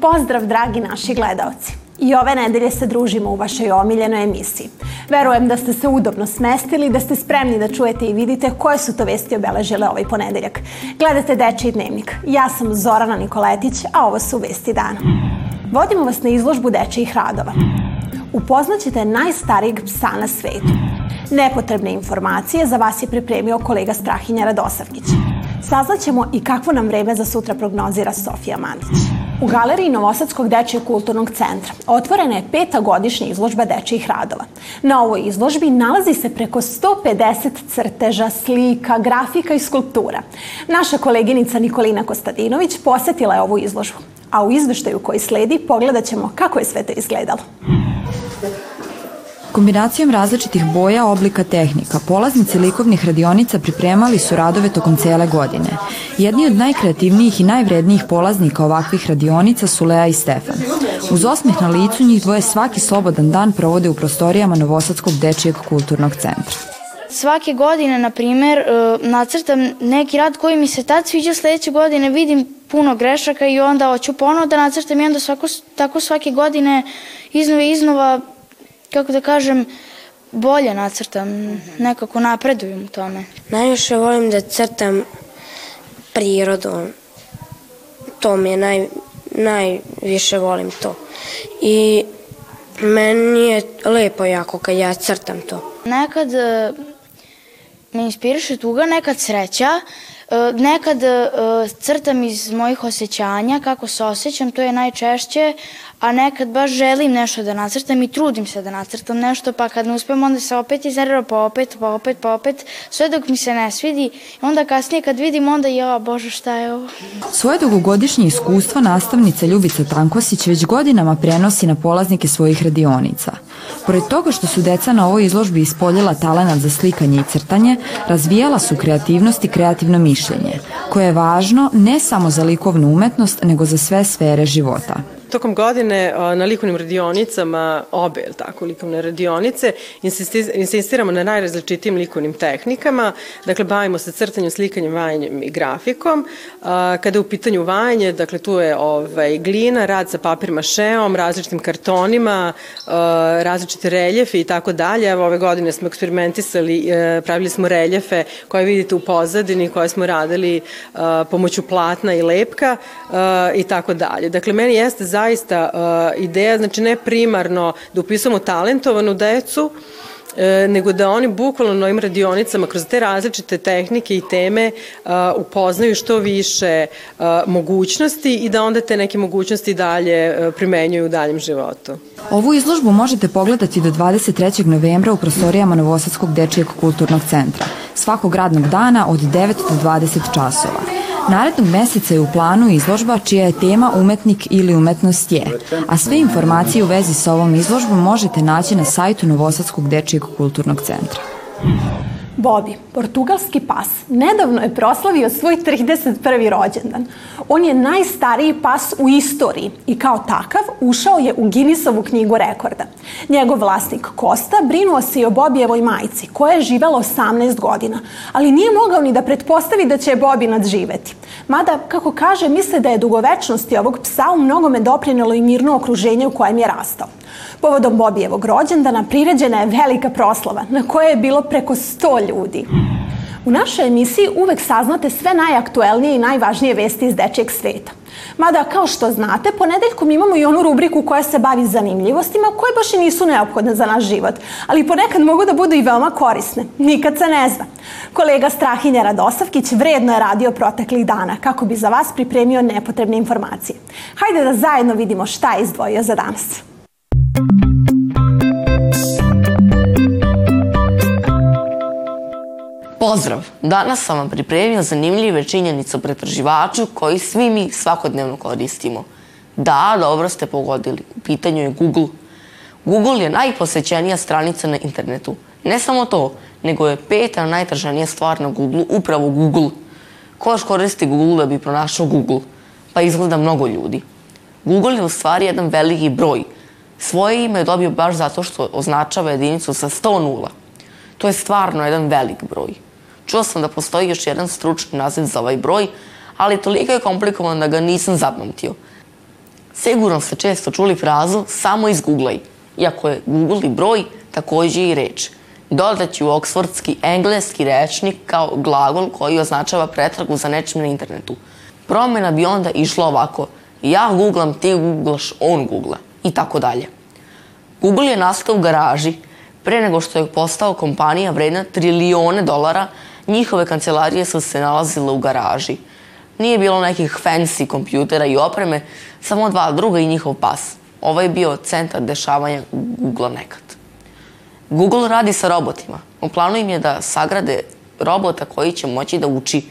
Pozdrav dragi naši gledalci. I ove nedelje se družimo u vašoj omiljenoj emisiji. Verujem da ste se udobno smestili, da ste spremni da čujete i vidite koje su to vesti obeležile ovaj ponedeljak. Gledate Dečiji dnevnik. Ja sam Zorana Nikoletić, a ovo su vesti dana. Vodimo vas na izložbu dečijih radova. Upoznaćete najstarijeg psa na svetu. Nepotrebne informacije za vas je pripremio kolega Strahinja Radosavkić. Saznaćemo i kakvo nam vreme za sutra prognozira Sofija Mandić. U galeriji Novosadskog dečijeg kulturnog centra otvorena je peta godišnja izložba dečijih radova. Na ovoj izložbi nalazi se preko 150 crteža, slika, grafika i skulptura. Naša koleginica Nikolina Kostadinović posetila je ovu izložbu, a u izveštaju koji sledi pogledat ćemo kako je sve to izgledalo. Kombinacijom različitih boja, oblika, tehnika, polaznici likovnih radionica pripremali su radove tokom cele godine. Jedni od najkreativnijih i najvrednijih polaznika ovakvih radionica su Lea i Stefan. Uz osmeh na licu njih dvoje svaki slobodan dan provode u prostorijama Novosadskog dečijeg kulturnog centra. Svake godine, na primer, e, nacrtam neki rad koji mi se tad sviđa, sledeće godine vidim puno grešaka i onda hoću ponovo da nacrtam i onda svako, tako svake godine iznova i iznova kako da kažem, bolje nacrtam, nekako napredujem u tome. Najviše volim da crtam prirodu. To mi je naj, najviše volim to. I meni je lepo jako kad ja crtam to. Nekad e, me inspiriše tuga, nekad sreća, nekad e, crtam iz mojih osjećanja, kako se osjećam, to je najčešće, a nekad baš želim nešto da nacrtam i trudim se da nacrtam nešto, pa kad ne uspem onda se opet iznerviram, pa opet, pa opet, pa opet, sve dok mi se ne svidi onda kasnije kad vidim onda ja, bože šta je ovo. Svoje dugogodišnje iskustvo nastavnica Ljubica Tankosić već godinama prenosi na polaznike svojih radionica. Pored toga što su deca na ovoj izložbi ispoljila talenat za slikanje i crtanje, razvijala su kreativnost i kreativno mišljenje, koje je važno ne samo za likovnu umetnost, nego za sve sfere života tokom godine na likovnim radionicama, obe, ili tako, likovne radionice, insistiramo na najrazličitijim likovnim tehnikama, dakle, bavimo se crtanjem, slikanjem, vajanjem i grafikom. Kada je u pitanju vajanje, dakle, tu je ovaj, glina, rad sa papir mašeom, različitim kartonima, različite reljefe i tako dalje. Evo, ove godine smo eksperimentisali, e, pravili smo reljefe koje vidite u pozadini, koje smo radili pomoću platna i lepka i tako dalje. Dakle, meni jeste zaista uh, ideja, znači ne primarno da upisamo talentovanu decu, e, nego da oni bukvalno na ovim radionicama kroz te različite tehnike i teme uh, upoznaju što više mogućnosti i da onda te neke mogućnosti dalje primenjuju u daljem životu. Ovu izložbu možete pogledati do 23. novembra u prostorijama Novosadskog dečijeg kulturnog centra, svakog radnog dana od 9 do 20 časova. Narednog meseca je u planu izložba čija je tema umetnik ili umetnost je, a sve informacije u vezi sa ovom izložbom možete naći na sajtu Novosadskog dečijeg kulturnog centra. Bobby, portugalski pas, nedavno je proslavio svoj 31. rođendan. On je najstariji pas u istoriji i kao takav ušao je u Guinnessovu knjigu rekorda. Njegov vlasnik Kosta brinuo se i o Bobijevoj majici, koja je živela 18 godina, ali nije mogao ni da pretpostavi da će je Bobi nadživeti. Mada, kako kaže, misle da je dugovečnosti ovog psa u mnogome doprinelo i mirno okruženje u kojem je rastao. Povodom Bobijevog rođendana priređena je velika proslava na kojoj je bilo preko 100 ljudi. U našoj emisiji uvek saznate sve najaktuelnije i najvažnije vesti iz dečijeg sveta. Mada, kao što znate, ponedeljkom imamo i onu rubriku koja se bavi zanimljivostima koje baš i nisu neophodne za naš život, ali ponekad mogu da budu i veoma korisne. Nikad se ne zna. Kolega Strahinja Radosavkić vredno je radio proteklih dana kako bi za vas pripremio nepotrebne informacije. Hajde da zajedno vidimo šta je izdvojio za danas. Pozdrav! Danas sam vam pripremio zanimljive činjenice o pretraživaču koji svi mi svakodnevno koristimo. Da, dobro ste pogodili. U pitanju je Google. Google je najposećenija stranica na internetu. Ne samo to, nego je peta najtražanija stvar na Google upravo Google. Ko još koristi Google da bi pronašao Google? Pa izgleda mnogo ljudi. Google je u stvari jedan veliki broj. Svoje ime je dobio baš zato što označava jedinicu sa 100 nula. To je stvarno jedan velik broj. Čuo sam da postoji još jedan stručni naziv za ovaj broj, ali toliko je komplikovan da ga nisam zapamtio. Sigurno ste često čuli frazu samo izgooglaj, iako je Google i broj takođe i reč. Dodaću oksfordski engleski rečnik kao glagol koji označava pretragu za nečim na internetu. Promena bi onda išla ovako. Ja googlam, ti googlaš, on googla i tako dalje. Google je nastao u garaži. Pre nego što je postao kompanija vredna trilijone dolara, njihove kancelarije su se nalazile u garaži. Nije bilo nekih fancy kompjutera i opreme, samo dva druga i njihov pas. Ovo je bio centar dešavanja Google nekad. Google radi sa robotima. U planu im je da sagrade robota koji će moći da uči.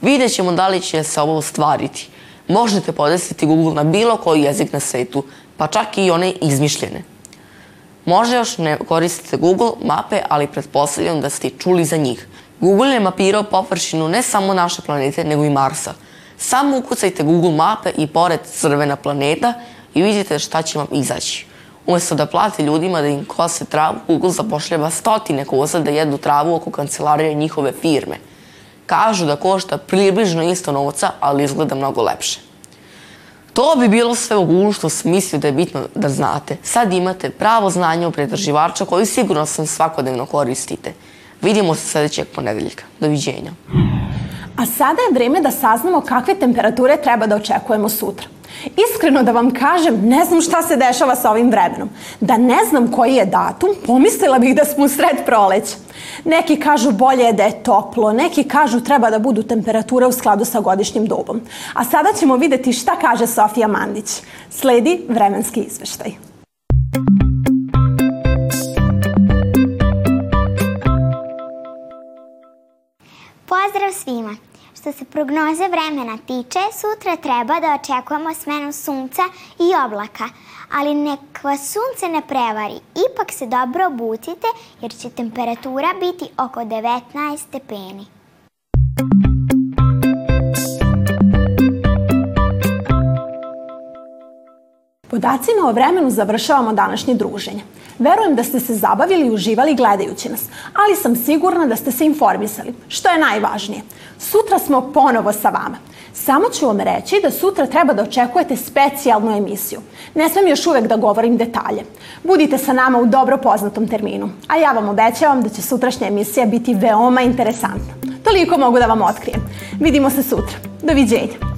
Vidjet ćemo da li će se ovo ostvariti. Možete podesiti Google na bilo koji jezik na svetu, pa čak i one izmišljene. Možda još ne koristite Google mape, ali pretpostavljam da ste čuli za njih. Google je mapirao površinu ne samo naše planete, nego i Marsa. Samo ukucajte Google mape i pored crvena planeta i vidite šta će vam izaći. Umesto da plate ljudima da im kose travu, Google zapošljava stotine koza da jedu travu oko kancelarije njihove firme. Kažu da košta približno isto novca, ali izgleda mnogo lepše. To bi bilo sve u Google što sam mislio da je bitno da znate. Sad imate pravo znanje o pretraživača koju sigurno sam svakodnevno koristite. Vidimo se sledećeg ponedeljka. Doviđenja. A sada je vreme da saznamo kakve temperature treba da očekujemo sutra. Iskreno da vam kažem, ne znam šta se dešava sa ovim vremenom. Da ne znam koji je datum, pomislila bih da smo u sred proleća. Neki kažu bolje je da je toplo, neki kažu treba da budu temperature u skladu sa godišnjim dobom. A sada ćemo videti šta kaže Sofija Mandić. Sledi vremenski izveštaj. Pozdrav svima! Što se prognoze vremena tiče, sutra treba da očekujemo smenu sunca i oblaka, ali nek vas sunce ne prevari, ipak se dobro obucite jer će temperatura biti oko 19 stepeni. Podacima o vremenu završavamo današnje druženje. Verujem da ste se zabavili i uživali gledajući nas, ali sam sigurna da ste se informisali, što je najvažnije. Sutra smo ponovo sa vama. Samo ću vam reći da sutra treba da očekujete specijalnu emisiju. Ne smem još uvek da govorim detalje. Budite sa nama u dobro poznatom terminu, a ja vam obećavam da će sutrašnja emisija biti veoma interesantna. Toliko mogu da vam otkrijem. Vidimo se sutra. Doviđenja.